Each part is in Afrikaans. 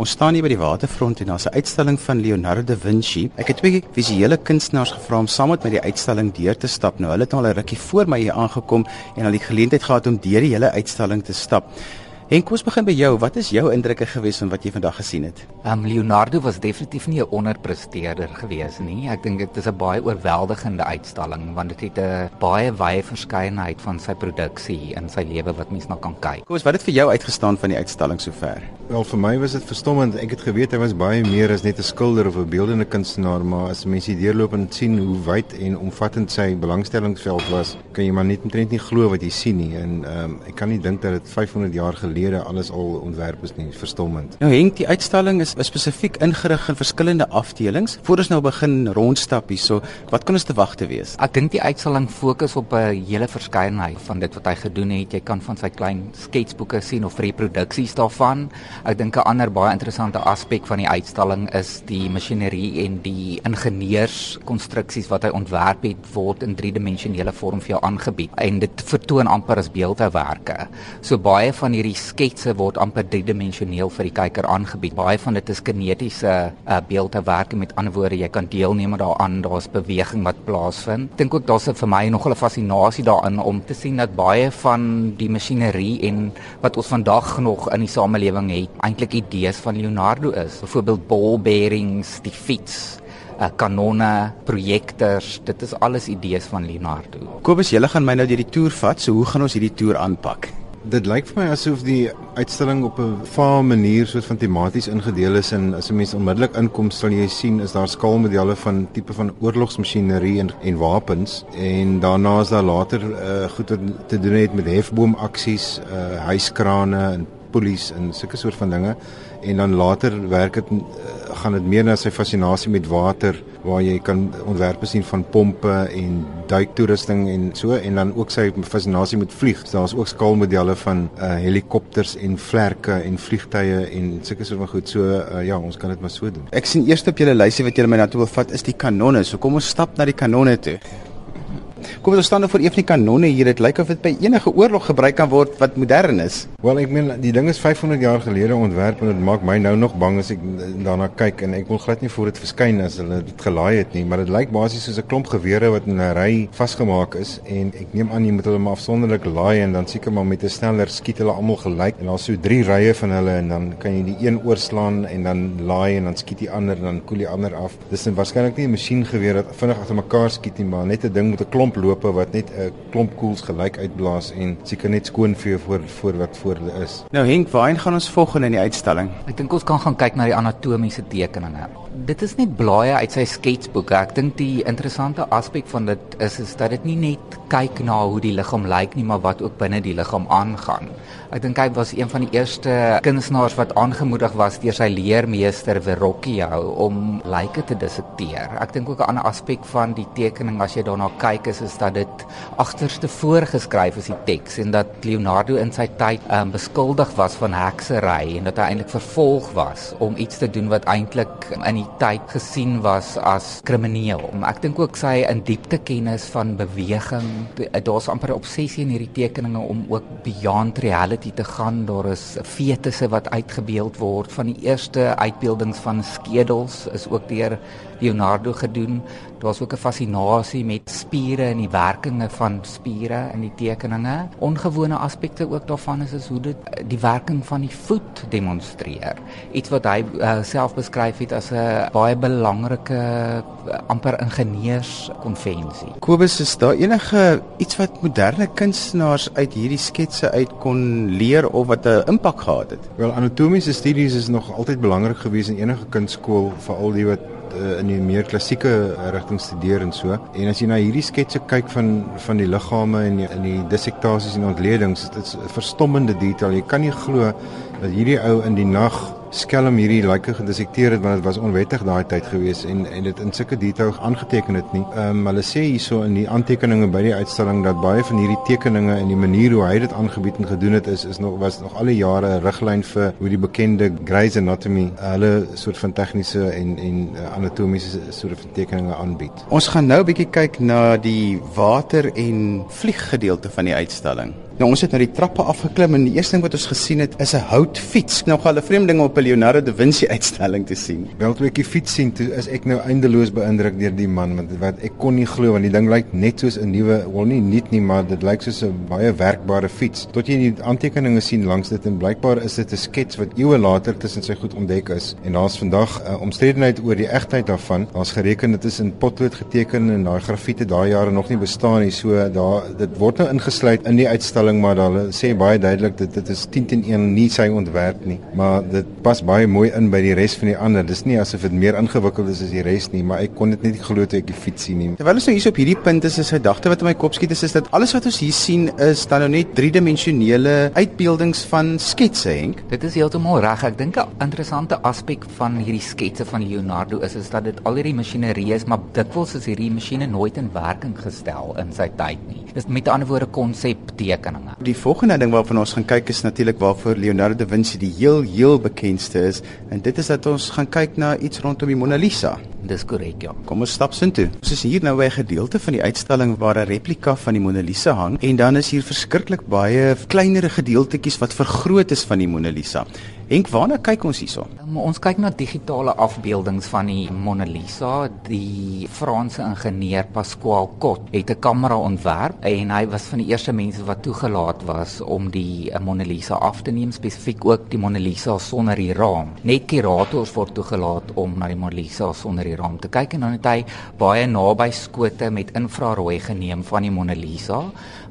Ons staan hier by die waterfront en daar's 'n uitstalling van Leonardo da Vinci. Ek het twee visuele kunstenaars gevra om saam met my die uitstalling deur te stap. Nou hulle het al 'n rukkie voor my hier aangekom en al die geleentheid gehad om deur die hele uitstalling te stap. En kom ons begin by jou. Wat is jou indrukke gewees van wat jy vandag gesien het? Um, Leonardo was definitief nie 'n onderpresteerder gewees nie. Ek dink dit is 'n baie oorweldigende uitstalling want dit het 'n baie wye verskeidenheid van sy produksie in sy lewe wat mens na kan kyk. Kom ons, wat het vir jou uitgestaan van die uitstalling sover? Wel vir my was dit verstommend. Ek het geweet hy was baie meer as net 'n skilder of 'n beeldende kunstenaar, maar as mense hier deurloop en sien hoe wyd en omvattend sy belangstellingsveld was, kan jy maar net omtrent nie glo wat jy sien nie. En ehm um, ek kan nie dink dat dit 500 jaar gelede gelede alles al ontwerp is nie, verstommend. Nou Henk, die uitstalling is spesifiek ingerig in verskillende afdelings. Voor ons nou begin rondstap hierso, wat kan ons te wag te wees? Ek dink die uitstalling fokus op 'n hele verskeidenheid van dit wat hy gedoen het. Jy kan van sy klein sketsboeke sien of reproduksies daarvan. Ek dink 'n ander baie interessante aspek van die uitstalling is die masjinerie en die ingenieurskonstruksies wat hy ontwerp het word in driedimensionele vorm vir jou aangebied en dit vertoon amper as beeldhouwerke. So baie van hierdie sketse word amper driedimensioneel vir die kyker aangebied. Baie van dit is kinetiese uh, beeldhouwerke met ander woorde, jy kan deelneem daaraan, daar's beweging wat plaasvind. Ek dink ook daar's vir my nog 'n fascinasie daarin om te sien dat baie van die masjinerie en wat ons vandag nog in die samelewing het, eintlik idees van Leonardo is. Byvoorbeeld ball bearings, die fiets uh, kanonne, projektors, dit is alles idees van Leonardo. Kobus, julle gaan my nou deur die toer vat, so hoe gaan ons hierdie toer aanpak? Dit lyk vir my asof die uitstalling op 'n vaar manier soos van tematies ingedeel is en as 'n mens onmiddellik inkom sal jy sien is daar skaalmodelle van tipe van oorlogsmasjinerie en en wapens en daarna is daar later uh, goed wat te doen het met hefboomaksies, uh, huiskrane en polisie en sulke soort van dinge en dan later werk dit uh, gaan dit meer na sy fascinasie met water waar jy kan ontwerpe sien van pompe en duiktoerusting en so en dan ook sy fascinasie met vlieg. So, Daar's ook skaalmodelle van uh, helikopters en vlerke en vliegtye en sulke soort van goed. So uh, ja, ons kan dit maar so doen. Ek sien eers op julle lysie wat julle my na toe wil vat is die kanonne. So kom ons stap na die kanonne toe. Kom ons staan nou voor een van die kanonne hier. Dit lyk of dit by enige oorlog gebruik kan word wat modern is. Wel, ek meen die ding is 500 jaar gelede ontwerp en dit maak my nou nog bang as ek daarna kyk en ek wil glad nie voor dit verskyn as hulle dit gelaai het nie, maar dit lyk basies soos 'n klomp gewere wat in 'n ry vasgemaak is en ek neem aan jy moet hulle maar afsonderlik laai en dan seker maar met 'n sneller skiet hulle almal gelyk en daar's so drie rye van hulle en dan kan jy die een oorslaan en dan laai en dan skiet die ander en dan koel die ander af. Dis waarskynlik nie 'n masjiengeweer wat vinnig agter mekaar skiet nie, maar net 'n ding met 'n klomp loope wat net 'n klomp koels gelyk uitblaas en seker net skoon vir voor voor wat voor hulle is. Nou Henk, waarheen gaan ons volgende in die uitstalling? Ek dink ons kan gaan kyk na die anatomiese tekeninge. Dit is net blaaie uit sy sketsboeke. Ek dink die interessante aspek van dit is is dat dit nie net kyk na hoe die liggaam lyk nie, maar wat ook binne die liggaam aangaan. Ek dink hy was een van die eerste kunstenaars wat aangemoedig was deur sy leermeester Verrocchio om lyke te dissekteer. Ek dink ook 'n ander aspek van die tekening as jy daarna kyk is is dat dit agterste voorgeskryf is die teks en dat Leonardo in sy tyd um, beskuldig was van heksery en dat hy eintlik vervolg was om iets te doen wat eintlik in die tyd gesien was as krimineel. Ek dink ook sy in diepte kennis van beweging. Daar's amper 'n obsessie in hierdie tekeninge om ook beyond reality te gaan. Daar is fetusse wat uitgebeeld word van die eerste uitbeeldings van skedels is ook deur Leonardo gedoen. Daar's ook 'n fascinasie met spiere en die werkinge van spiere in die tekeninge. Ongewone aspekte ook daarvan is is hoe dit die werking van die voet demonstreer. Iets wat hy uh, self beskryf het as 'n baie belangrike uh, amper ingenieurskonvensie. Kobus, is daar enige iets wat moderne kunstenaars uit hierdie sketse uit kon leer of wat 'n impak gehad het? Wel, anatomiese studies is nog altyd belangrik gewees in enige kunstskool, veral die wat uh, in die meer klassieke rigting studeer en so. En as jy na hierdie sketse kyk van van die liggame en die, in die dissektasies en ontledings, dit is verstommende detail. Jy kan nie glo dat hierdie ou in die nag skelm hierdie lyke gedissekteer het want dit was onwettig daai tyd gewees en en dit in sulke detail aangeteken het nie. Ehm um, hulle sê hierso in die aantekeninge by die uitstalling dat baie van hierdie tekeninge en die manier hoe hy dit aangebied en gedoen het is is nog was nog al die jare 'n riglyn vir hoe die bekende Grey's Anatomy hulle soort van tegniese en en uh, anatomiese soort van tekeninge aanbied. Ons gaan nou 'n bietjie kyk na die water en vlieg gedeelte van die uitstalling. Nou ons het nou die trappe afgeklim en die eerste ding wat ons gesien het is 'n houtfiets. Nou gaan vreemde ding op 'n Leonardo da Vinci uitstalling te sien. Wel toe ek die fiets sien, toe is ek nou eindeloos beïndruk deur die man want wat ek kon nie glo want die ding lyk net soos 'n nuwe, wel nie nuut nie, maar dit lyk soos 'n baie werkbare fiets. Tot jy die aantekeninge sien langs dit en blykbaar is dit 'n skets wat eeue later tussen sy goed ontdek is. En daar's vandag 'n uh, omstredenheid oor die egtheid daarvan. Daar's gereken dit is in potlood geteken en daai grafiete daai jare nog nie bestaan nie. So daar dit word nou ingesluit in die uitstalling, maar hulle sê baie duidelik dat dit is 10 teen 1 nie sy ontwerp nie, maar dit pas baie mooi in by die res van die ander. Dis nie asof dit meer ingewikkeld is as die res nie, maar ek kon dit net nie glo toe ek die fiets sien nie. Terwyl ons nou hier op hierdie punt is, is 'n gedagte wat in my kop skiet is, is dat alles wat ons hier sien is dan nou net driedimensionele uitbeeldings van sketse, Henk. Dit is heeltemal reg. Ek dink 'n interessante aspek van hierdie sketse van Leonardo is is dat dit al hierdie masjinerie is, maar dikwels is hierdie masjiene nooit in werking gestel in sy tyd nie. Dis met ander woorde konseptekeninge. Die volgende ding waarvan ons gaan kyk is natuurlik waarvoor Leonardo da Vinci die heel heel bekendste is en dit is dat ons gaan kyk na iets rondom die Mona Lisa. Dis korrek, ja. Kom ons stap sin toe. Ons is hier nou by 'n gedeelte van die uitstalling waar 'n replika van die Mona Lisa hang en dan is hier verskriklik baie kleiner gedeeltetjies wat vergroot is van die Mona Lisa. Henk, waarna kyk ons hierso? Um, ons kyk na digitale afbeeldings van die Mona Lisa. Die Franse ingenieur Pascal Cot het 'n kamera ontwerp en hy was van die eerste mense wat toegelaat was om die uh, Mona Lisa af te neem, spesifiek ook die Mona Lisa sonder die raam. Net kurators word toegelaat om na die Mona Lisa sonder die raam te kyk en dan het hy baie naby skote met infrarooi geneem van die Mona Lisa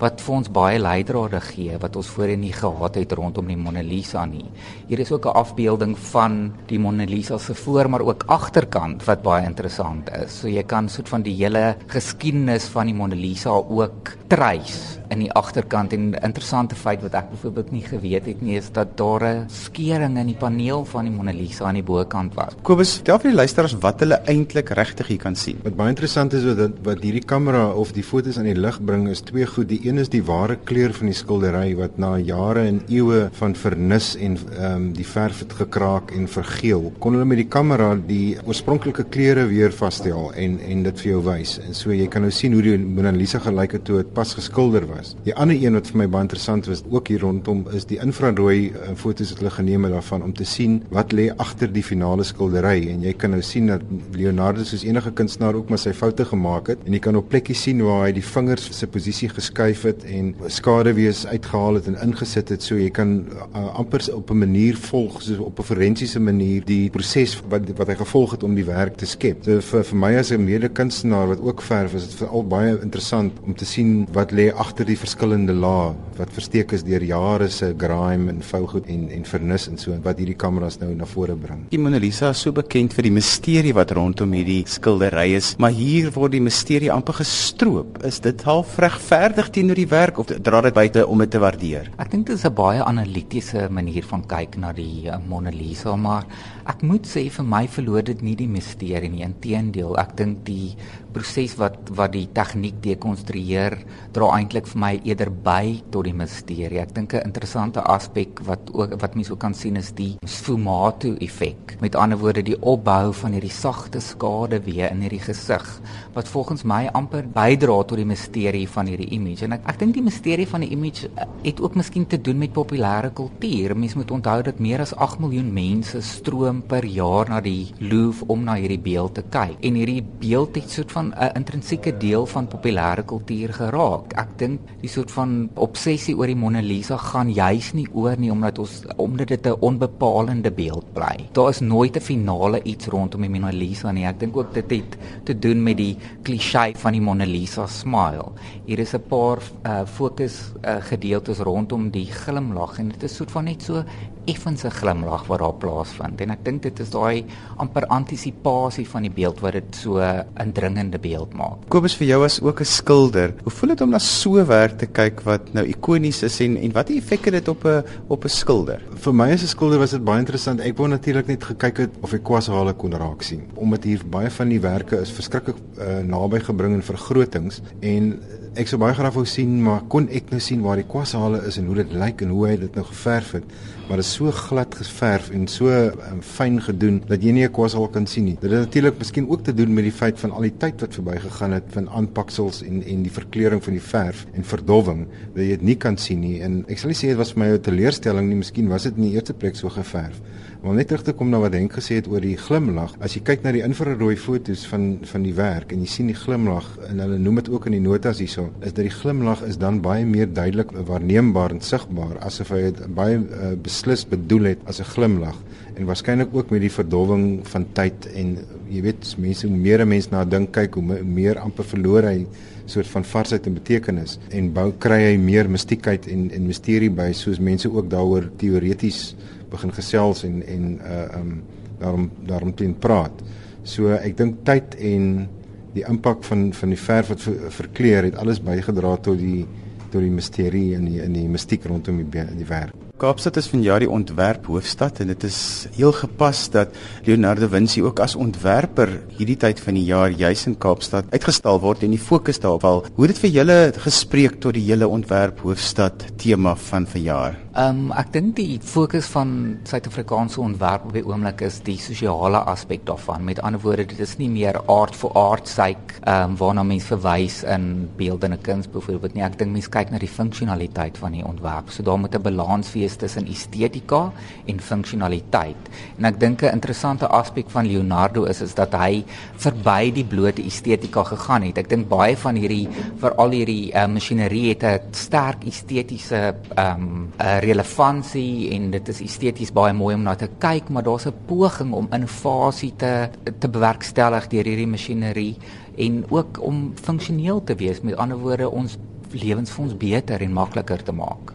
wat vir ons baie leidrade gee wat ons voorheen nie gehad het rondom die Mona Lisa nie. Hier is ook 'n afbeelding van die Mona Lisa se voor maar ook agterkant wat baie interessant is. So jy kan soort van die hele geskiedenis van die Mona Lisa ook trace in die agterkant en 'n interessante feit wat ek byvoorbeeld nie geweet het nie is dat daar 'n skering in die paneel van die Mona Lisa aan die bokant was. Kobus, vertel vir die luisteraars wat hulle eintlik regtig hier kan sien. Wat baie interessant is wat wat hierdie kamera of die fotos aan die lig bring is twee goed. Die een is die ware kleur van die skildery wat na jare en eeue van vernis en ehm um, die verf het gekraak en vergeel. Kon hulle met die kamera die oorspronklike kleure weer vasstel en en dit vir jou wys. En so jy kan nou sien hoe die Mona Lisa gelyk het toe dit pas geskilder was. Die ander een wat vir my baie interessant was ook hier rondom is die infrarooi uh, foto's wat hulle geneem het daarvan om te sien wat lê agter die finale skildery en jy kan nou sien dat Leonardo soos enige kunstenaar ook maar sy foute gemaak het en jy kan op plekkies sien waar hy die vingers se posisie geskuif het en skaduwees uitgehaal het en ingesit het so jy kan uh, amper op 'n manier volg soos op 'n forensiese manier die proses wat wat hy gevolg het om die werk te skep. So vir vir my as 'n mede-kunstenaar wat ook verf is dit veral baie interessant om te sien wat lê agter die verskillende lae wat versteek is deur jare se grime en vougoed en en vernis en so wat hierdie kameras nou na vore bring. Die Mona Lisa is so bekend vir die misterie wat rondom hierdie skildery is, maar hier word die misterie amper gestroop. Is dit half regverdig teenoor die werk of dra dit buite om dit te waardeer? Ek dink dit is 'n baie analitiese manier van kyk na die uh, Mona Lisa, maar ek moet sê vir my verloor dit nie die misterie nie. Inteendeel, ek dink die proses wat wat die tegniek dekonstrueer dra eintlik vir my eerder by tot die misterie. Ek dink 'n interessante aspek wat ook wat mense ook kan sien is die sfumato effek. Met ander woorde die opbou van hierdie sagte skade weer in hierdie gesig wat volgens my amper bydra tot die misterie van hierdie image. En ek ek dink die misterie van die image het ook miskien te doen met populêre kultuur. Mense moet onthou dat meer as 8 miljoen mense stroom per jaar na die Louvre om na hierdie beeld te kyk. En hierdie beeld het soort van 'n intrinsieke deel van populêre kultuur geraak. Ek dink die soort van obsessie oor die Mona Lisa gaan juis nie oor nie omdat ons omdat dit 'n onbepalende beeld bly. Daar is nooit 'n finale iets rondom die Mona Lisa nie. Ek dink ook dit het te doen met die klise van die Mona Lisa smile. Hier is 'n paar uh, fokus uh, gedeeltes rondom die glimlag en dit is soort van net so effense glimlag wat daar plaasvind en ek dink dit is daai amper antisipasie van die beeld wat dit so 'n indringende beeld maak. Kobus vir jou as ook 'n skilder, hoe voel dit om na so werk te kyk wat nou ikonies is en en watter effek het dit op 'n op 'n skilder? Vir my as 'n skilder was dit baie interessant. Ek wou natuurlik net gekyk het of ek kwashale kon raak sien omdat hier baie van die werke is verskriklik uh, naby gebring in vergrotings en ek sou baie graag wou sien, maar kon ek nou sien waar die kwasale is en hoe dit lyk en hoe hy dit nou geverf het. Maar dit is so glad geverf en so um, fyn gedoen dat jy nie 'n kwasal kan sien nie. Dit het natuurlik miskien ook te doen met die feit van al die tyd wat verbygegaan het van aanpaksels en en die verkleuring van die verf en verdowwing dat jy dit nie kan sien nie. En ek sal nie sê dit was vir my 'n teleurstelling nie, miskien was dit in die eerste plek so geverf. Maar net terug te kom na wat Henk gesê het oor die glimlag. As jy kyk na die infrarooi foto's van van die werk en jy sien die glimlag en hulle noem dit ook in die notas hierso, is dat die glimlag is dan baie meer duidelik waarneembaar en sigbaar asof hy dit baie uh, beslis bedoel het as 'n glimlag en waarskynlik ook met die verdowwing van tyd en jy weet mense hoe meer 'n mens na dink kyk hoe meer amper verloor hy soort van varsheid en betekenis en bou kry hy meer mistiekheid en en misterie by soos mense ook daaroor teoreties begin gesels en en uh um daarom daarom teen praat. So ek dink tyd en die impak van van die verf wat ver, verkleur het alles bygedra tot die tot die misterie en die in die mistiek rondom die die werk. Kaapstad is vanjaar die ontwerp hoofstad en dit is heel gepas dat Leonardo Vinci ook as ontwerper hierdie tyd van die jaar juis in Kaapstad uitgestal word en die fokus daarop val. Hoe het dit vir julle gespreek tot die hele ontwerp hoofstad tema van verjaar? Ehm um, ek dink die fokus van Suid-Afrikaanse ontwerp op die oomblik is die sosiale aspek daarvan. Met ander woorde, dit is nie meer art for art sake ehm um, waarna mense verwys in beeldende kuns byvoorbeeld nie. Ek dink mense kyk na die funksionaliteit van die ontwerp. So daar moet 'n balans wees tussen estetika en funksionaliteit. En ek dink 'n interessante aspek van Leonardo is is dat hy verby die blote estetika gegaan het. Ek dink baie van hierdie veral hierdie uh, masjinerie het 'n sterk estetiese ehm um, uh, relevantie en dit is esteties baie mooi om na te kyk, maar daar's 'n poging om innovasie te te bewerkstellig deur hierdie masjinerie en ook om funksioneel te wees. Met ander woorde, ons lewens vir ons beter en makliker te maak.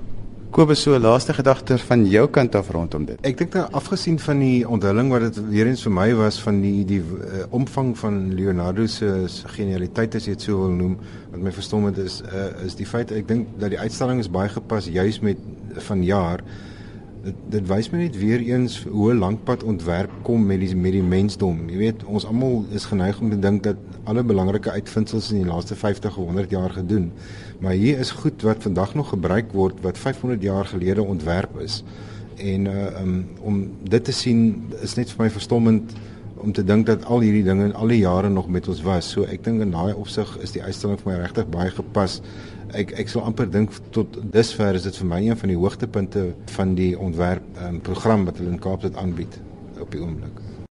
Kobus so laaste gedagte van jou kant af rondom dit. Ek dink dat afgesien van die onthulling wat dit weer eens vir my was van die die uh, omvang van Leonardo se genialiteit as jy dit so wil noem, wat my verstom het is uh, is die feit ek dink dat die uitstalling is baie gepas juis met van jaar dit dit wys my net weer eens hoe lank pad ontwerp kom met die met die mensdom. Jy weet, ons almal is geneig om te dink dat alle belangrike uitvindsels in die laaste 50 of 100 jaar gedoen. Maar hier is goed wat vandag nog gebruik word wat 500 jaar gelede ontwerp is. En uh um, om dit te sien is net vir my verstommend om te dink dat al hierdie dinge al die jare nog met ons was. So ek dink in daai opsig is die uitstalling vir my regtig baie gepas. Ek ek sal amper dink tot dusver is dit vir my een van die hoogtepunte van die ontwerp um, program wat hulle in Kaapstad aanbied op die oomblik.